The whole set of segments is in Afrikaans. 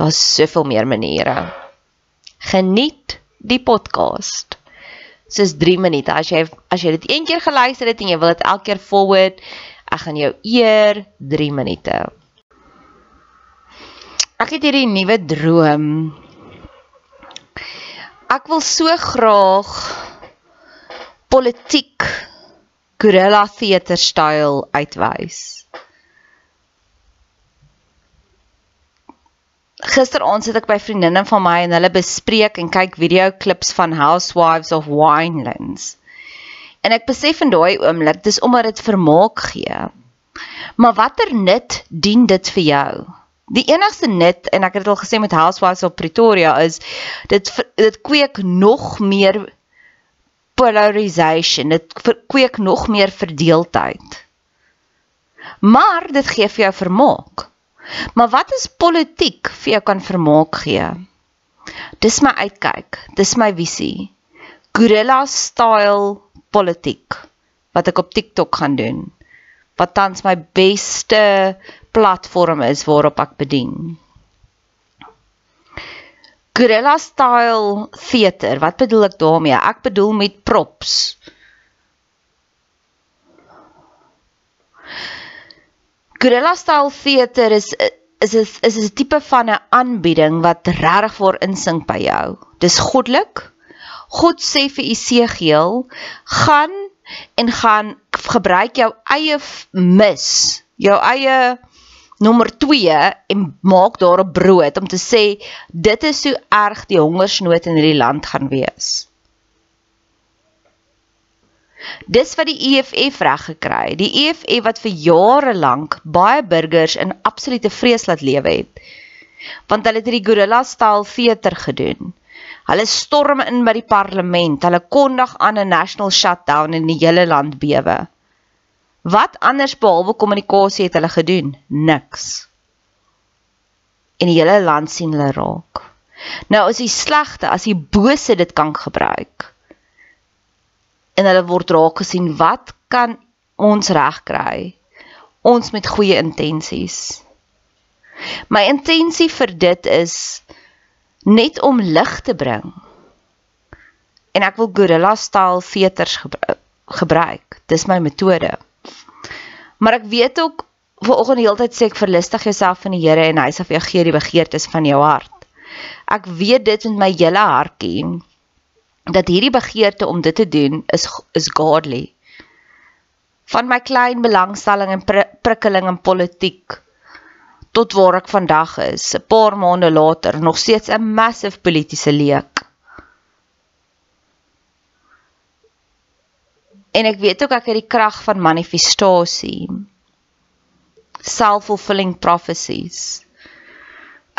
Daar's soveel meer maniere. Geniet die podcast. Dis 3 minute. As jy as jy dit een keer geluister het en jy wil dit elke keer forward, ek gaan jou eer 3 minute. Ek het hierdie nuwe droom. Ek wil so graag politiek guerrilla theater style uitwys. Gisteraand sit ek by vriendinne van my en hulle bespreek en kyk video klips van Housewives of Winelands. En ek besef in daai oomblik dis omdat dit vermaak gee. Maar watter nut dien dit vir jou? Die enigste nut en ek het dit al gesê met Housewives of Pretoria is dit dit kweek nog meer polarisation, dit kweek nog meer verdeeldheid. Maar dit gee vir jou vermaak. Maar wat is politiek vir jou kan vermaak gee? Dis my uitkyk, dis my visie. Guerrilla style politiek wat ek op TikTok gaan doen. Wat tans my beste platform is waarop ek bedien. Guerrilla style theater, wat bedoel ek daarmee? Ek bedoel met props. Guerrilla style theater is is is is 'n tipe van 'n aanbieding wat regtig voor insink by jou. Dis goddelik. God sê vir Esegiel, gaan en gaan gebruik jou eie mis, jou eie nommer 2 en maak daar 'n brood om te sê dit is hoe erg die hongersnood in hierdie land gaan wees. Dis wat die EFF reg gekry. Die EFF wat vir jare lank baie burgers in absolute vrees laat lewe het. Want hulle het hierdie gorilla style theater gedoen. Hulle storm in by die parlement. Hulle kondig aan 'n national shutdown en die hele land bewe. Wat anders behalwe kommunikasie het hulle gedoen? Niks. en die hele land sien hulle raak. Nou as die slegte, as die bose dit kan gebruik en hulle word raak gesien, wat kan ons regkry? Ons met goeie intensies. My intensie vir dit is net om lig te bring. En ek wil gorilla style veters gebruik. Dis my metode. Maar ek weet ook vanoggend die hele tyd sê ek verlustig jouself in die Here en hy sal vir jou gee die begeertes van jou hart. Ek weet dit met my hele hartjie dat hierdie begeerte om dit te doen is is godly. Van my klein belangstelling en pr prikkeling in politiek tot waar ek vandag is, 'n paar maande later, nog steeds 'n massive politieke leek. En ek weet ook ek het die krag van manifestasie self-fulfilling prophecies.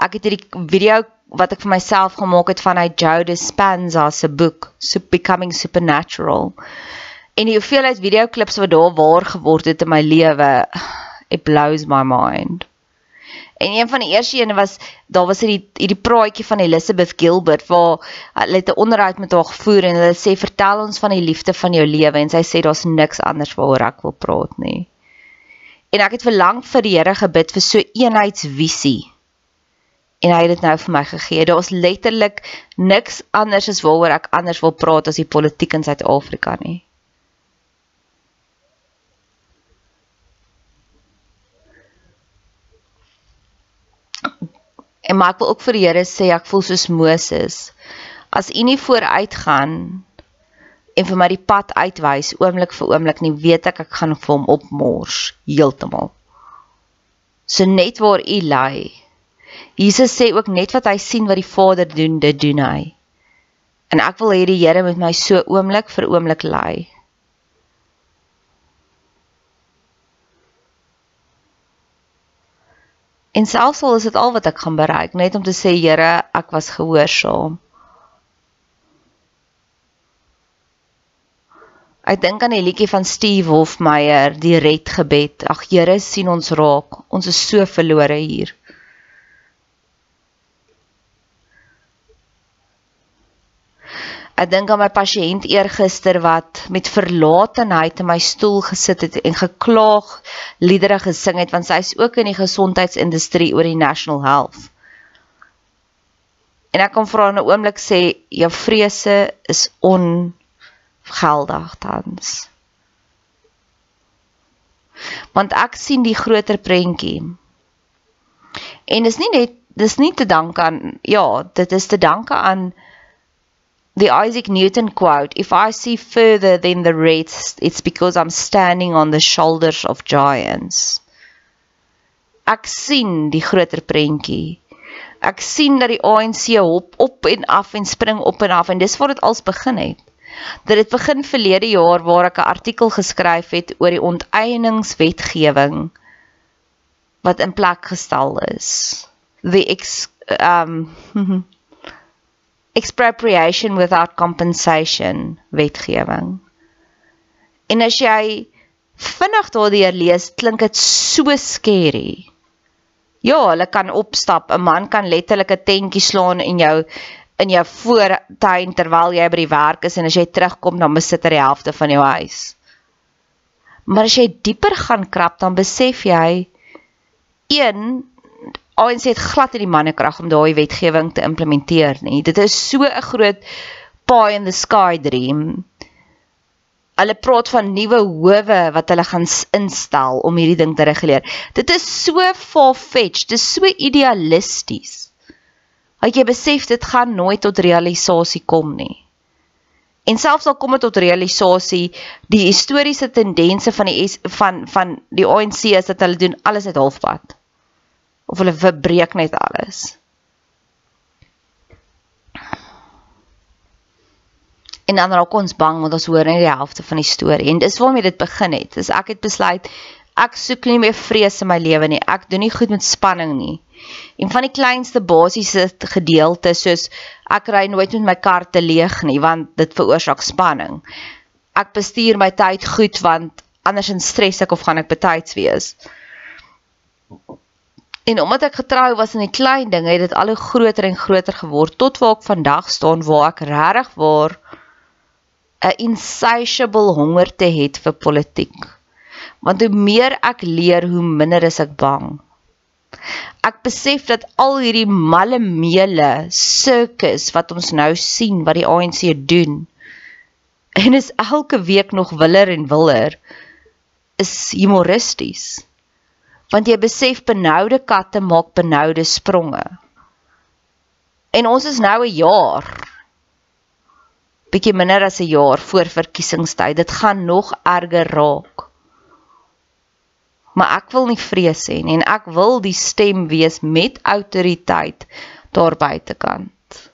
Ek het hierdie video wat ek vir myself gemaak het van hy Joe Dispenza se boek So Becoming Supernatural. En die hoeveelheid videoklips wat daar waar geword het in my lewe, it blows my mind. En een van die eerste ene was daar was hierdie hierdie praatjie van Elizabeth Gilbert waar hulle het 'n onderhoud met haar gevoer en hulle sê vertel ons van die liefde van jou lewe en sy sê daar's niks anders waaroor ek wil praat nie. En ek het vir lank vir die Here gebid vir so eenheidsvisie. En hy het dit nou vir my gegee. Daar's letterlik niks anders as waaroor ek anders wil praat as die politiek in Suid-Afrika nie. En maar ek wil ook vir die Here sê ek voel soos Moses. As U nie vooruitgaan en vir my die pad uitwys oomblik vir oomblik nie weet ek ek gaan vir hom opmors heeltemal. So net waar u lê. Jesus sê ook net wat hy sien wat die Vader doen, dit doen hy. En ek wil hê die Here met my so oomblik vir oomblik lê. En selfs al is dit al wat ek gaan bereik, net om te sê Here, ek was gehoorsaam. Ek dink aan die liedjie van Steve Hofmeyer, die redgebed. Ag Here, sien ons raak. Ons is so verlore hier. Ek dink aan my pasiënt eergister wat met verlatenheid in my stoel gesit het en geklaag liedere gesing het want sy's ook in die gesondheidsindustrie oor die national health. En ek kom vra 'n oomblik sê jou vrese is on geldig tans. Want ek sien die groter prentjie. En dis nie net dis nie te danke aan ja, dit is te danke aan the Isaac Newton quote, if I see further than the rest, it's because I'm standing on the shoulders of giants. Ek sien die groter prentjie. Ek sien dat die ANC hop op en af en spring op en af en dis waar dit als begin het. Dit het begin verlede jaar waar ek 'n artikel geskryf het oor die onteieningswetgewing wat in plek gestel is. The ex um expropriation without compensation wetgewing. En as jy vinnig daardeur lees, klink dit so skerry. Ja, hulle kan opstap, 'n man kan letterlik 'n tentjie slaan en jou in jou voortuin terwyl jy by die werk is en as jy terugkom dan besit jy die helfte van jou huis. Maar as jy dieper gaan krap dan besef jy een ANC het glad in die mannekrag om daai wetgewing te implementeer nie. Dit is so 'n groot pie in the sky dream. Hulle praat van nuwe howe wat hulle gaan instel om hierdie ding te reguleer. Dit is so far-fetched, dit is so idealisties. Het jy besef dit gaan nooit tot realisasie kom nie? En selfs al kom dit tot realisasie, die historiese tendense van die van van die ANC is dat hulle doen alles uit halfpad. Of hulle verbreek net alles. En dan raak ons bang want ons hoor net die helfte van die storie en dis waarmee dit begin het. Dis ek het besluit ek soek nie meer vrees in my lewe nie. Ek doen nie goed met spanning nie. En van die kleinste basiese gedeeltes soos ek ry nooit met my kar te leeg nie want dit veroorsaak spanning. Ek bestuur my tyd goed want anders in stres ek of gaan ek betyds wees. En omdat ek getrou was in die klein dinge, het dit al hoe groter en groter geword tot waar ek vandag staan waar ek regtig waar 'n insatiable hongerte het vir politiek. Want hoe meer ek leer, hoe minder is ek bang. Ek besef dat al hierdie malle meele sirkus wat ons nou sien wat die ANC doen en is elke week nog willer en willer is humoristies want jy besef benoude katte maak benoude spronge. En ons is nou 'n jaar bietjie minder as 'n jaar voor verkiesingstyd. Dit gaan nog erger raak. Maar ek wil nie vrees hê nie en ek wil die stem wees met autoriteit daar buitekant.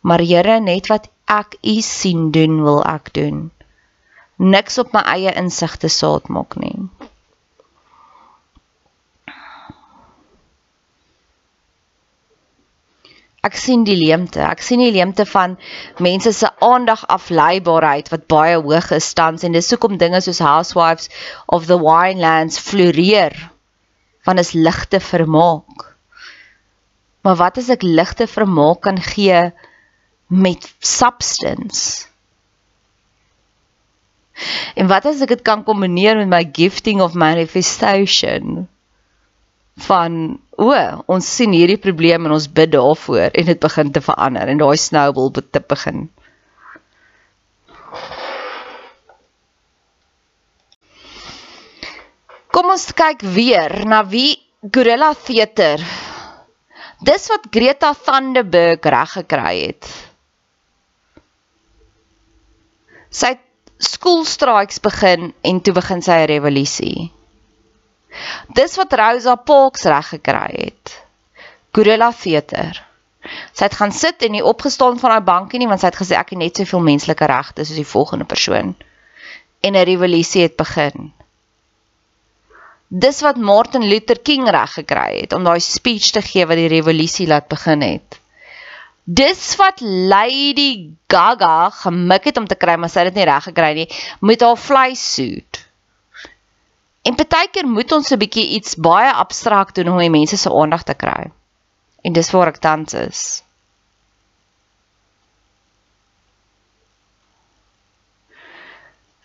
Maar Here, net wat ek u sien doen, wil ek doen. Niks op my eie insigte saad maak nie. Ek sien die leemte. Ek sien die leemte van mense se aandag afleibaarheid wat baie hoog is tans en dis hoekom dinge soos Housewives of the Winelands floreer van is ligte vermaak. Maar wat as ek ligte vermaak kan gee met substance? En wat as ek dit kan kombineer met my gifting of manifestation? Van o, ons sien hierdie probleem en ons bid daarvoor en dit begin te verander en daai snowball te begin. Kom ons kyk weer na wie Gorilla Theater. Dis wat Greta Thunberg reg gekry het. Sy het skoolstrikes begin en toe begin sy 'n revolusie. Dis wat Rosa Parks reg gekry het. Gorilla Theater. Sy het gaan sit en nie opgestaan van haar bankie nie want sy het gesê ek het net soveel menslike regte soos die volgende persoon. En 'n revolusie het begin. Dis wat Martin Luther King reg gekry het om daai speech te gee wat die revolusie laat begin het. Dis wat Lady Gaga gemik het om te kry, maar sy het dit nie reg gekry nie met haar vleissuit. En baie keer moet ons 'n bietjie iets baie abstrakt doen om die mense se aandag te kry. En dis waar ek tans is.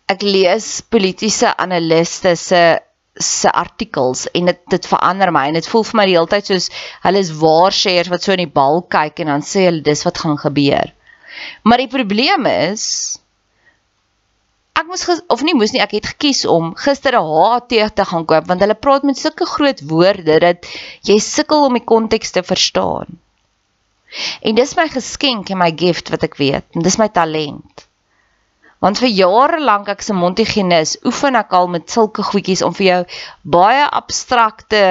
Ek lees politieke analiste se se artikels en dit dit verander my en dit voel vir my die hele tyd soos hulle is waarsêers wat so in die bal kyk en dan sê hulle dis wat gaan gebeur. Maar die probleem is ek moes of nie moes nie ek het gekies om gister 'n HAT te gaan koop want hulle praat met sulke groot woorde dat jy sukkel om die konteks te verstaan. En dis my geskenk en my gift wat ek weet. En dis my talent. Want vir jare lank ek se Montigenis oefen ek al met sulke goedjies om vir jou baie abstrakte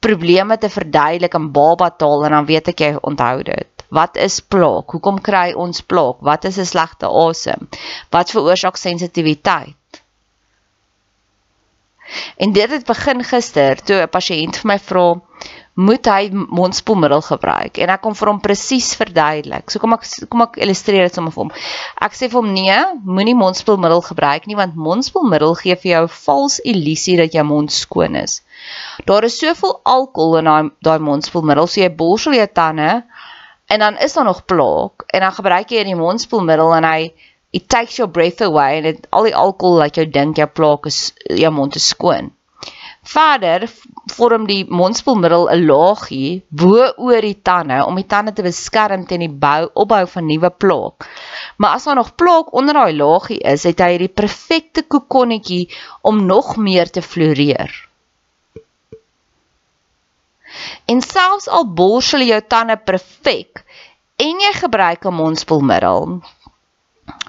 probleme te verduidelik in baba taal en dan weet ek jy onthou dit. Wat is plaak? Hoekom kry ons plaak? Wat is 'n slegte asem? Wat veroorsaak sensitiwiteit? En dit het begin gister toe 'n pasiënt vir my vra, "Moet hy mondspoelmiddel gebruik?" En ek kom vir hom presies verduidelik. So kom ek kom ek illustreer dit sommer vir hom. Ek sê vir hom, "Nee, moenie mondspoelmiddel gebruik nie want mondspoelmiddel gee vir jou 'n vals illusie dat jou mond skoon is." Daar is soveel alkohol in daai daai mondspoelmiddel, so jy borsel jou tande en dan is daar nog plaak en dan gebruik jy die mondspoelmiddel en hy it takes your breath away en al die alkohol laat jou dink jou plaak is jou mond is skoon. Verder vorm die mondspoelmiddel 'n laagie bo oor die tande om die tande te beskerm teen die bou opbou van nuwe plaak. Maar as daar nog plaak onder daai laagie is, het hy die perfekte kokonnetjie om nog meer te floreer. En selfs al borsel jy jou tande perfek en jy gebruik 'n mondspoelmiddel,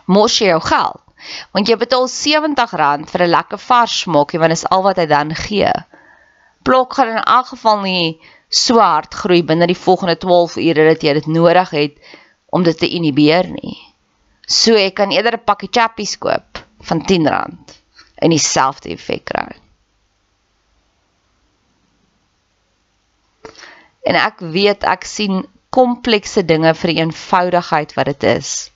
mors jy jou geld. Want jy betaal R70 vir 'n lekker vars smokkie want dit is al wat hy dan gee. Blok gaan in elk geval nie swart groei binne die volgende 12 ure dat jy dit nodig het om dit te inhibeer nie. So jy kan eerder 'n pakkie chappies koop van R10 en dieselfde effek kry. en ek weet ek sien komplekse dinge vir die eenvoudigheid wat dit is.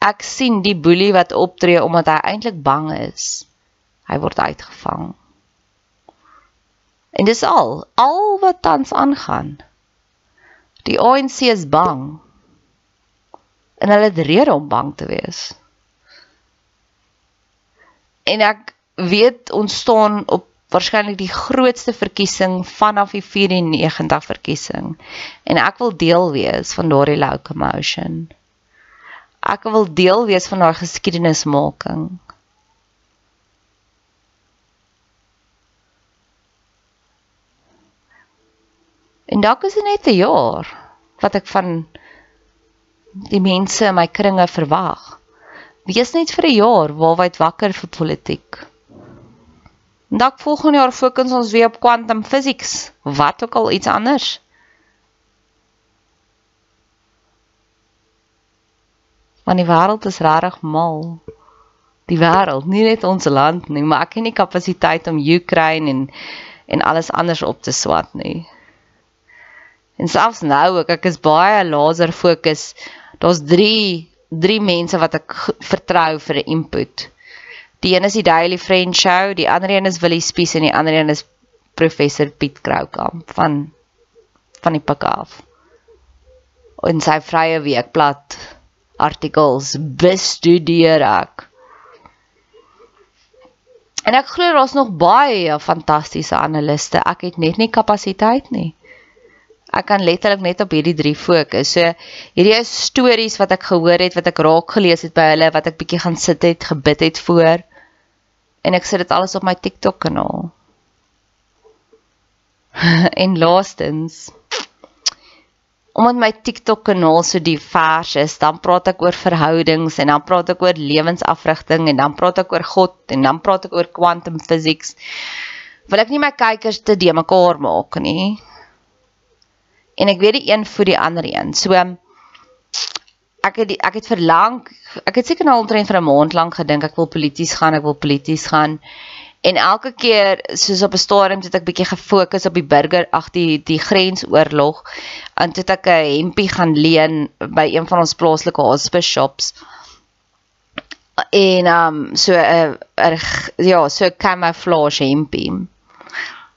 Ek sien die boelie wat optree omdat hy eintlik bang is. Hy word uitgevang. En dis al, al wat tans aangaan. Die ANC is bang. En hulle het rede om bang te wees. En ek weet ons staan op waarskynlik die grootste verkiesing vanaf die 94 verkiesing en ek wil deel wees van daardie locomotion. Ek wil deel wees van daai geskiedenismaking. En dalk is dit net 'n jaar wat ek van die mense in my kringe verwag. Wees net vir 'n jaar waarwyd wakker vir politiek. Dalk volgende jaar fokus ons weer op quantum physics, wat ook al iets anders. Want die wêreld is regtig mal. Die wêreld, nie net ons land nie, maar ek het nie kapasiteit om Ukraine en en alles anders op te swat nie. En selfs nou ook, ek is baie laser fokus. Daar's 3 3 mense wat ek vertrou vir 'n input. Die een is die Daily Friend Show, die ander een is Willie Spies en die ander een is Professor Piet Kroukamp van van die pak af. En sy vrye weekblad artikels bestudeer ek. En ek glo daar's nog baie fantastiese analiste. Ek het net nie kapasiteit nie. Ek kan letterlik net op hierdie drie fokus. So hierdie is stories wat ek gehoor het, wat ek raak gelees het by hulle, wat ek bietjie gaan sit het, gebid het voor. En ek sit dit alles op my TikTok kanaal. en laastens omdat my TikTok kanaal so divers is, dan praat ek oor verhoudings en dan praat ek oor lewensafrigting en dan praat ek oor God en dan praat ek oor quantum physics. Wil ek nie my kykers te de mekaar maak nie en ek weet die een voed die ander een. So ek het die, ek het verlang, ek het seker nou omtrent vir 'n maand lank gedink ek wil polities gaan, ek wil polities gaan. En elke keer soos op 'n stadium het ek bietjie gefokus op die burger, ag die die grensoorlog. En toe het ek 'n hempie gaan leen by een van ons plaaslike hospice shops. En um so 'n uh, ja, so camouflage hempie.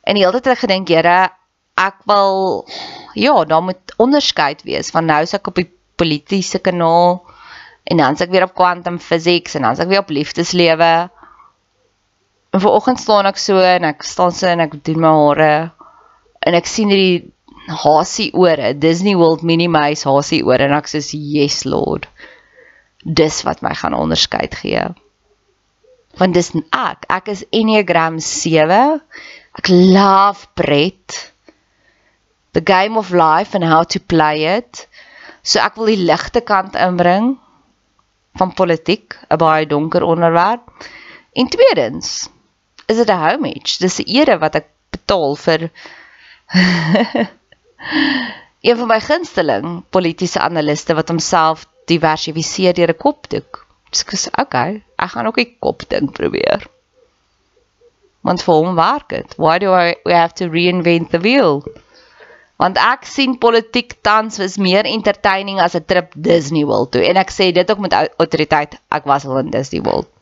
En die hele tyd het ek gedink, Here, ek wil ja, daar moet onderskeid wees van nou as ek op die politieke kanaal en dan as ek weer op quantum physics en dan as ek weer op liefdeslewe. En vanoggend staan ek so en ek staan so en ek doen my hare en ek sien hierdie hasie ore, Disney World Minnie Mouse hasie ore en ek sê yes Lord. Dis wat my gaan onderskeid gee. Want dis ek, ek is Enneagram 7. Ek love pret the game of life and how to play it. So ek wil die ligte kant inbring van politiek, 'n baie donker onderwerp. En tweedens, is dit 'n homage? Dis 'n ere wat ek betaal vir een van my gunsteling politieke analiste wat homself diversifiseer deur 'n kopdoek. Dis okay, ek gaan ook 'n kopding probeer. Want vir hom werk dit. Why do I we have to reinvent the wheel? want ek sien politiek tans is meer entertaining as 'n trip Disney World toe en ek sê dit ook met autoriteit ek was al in Disney World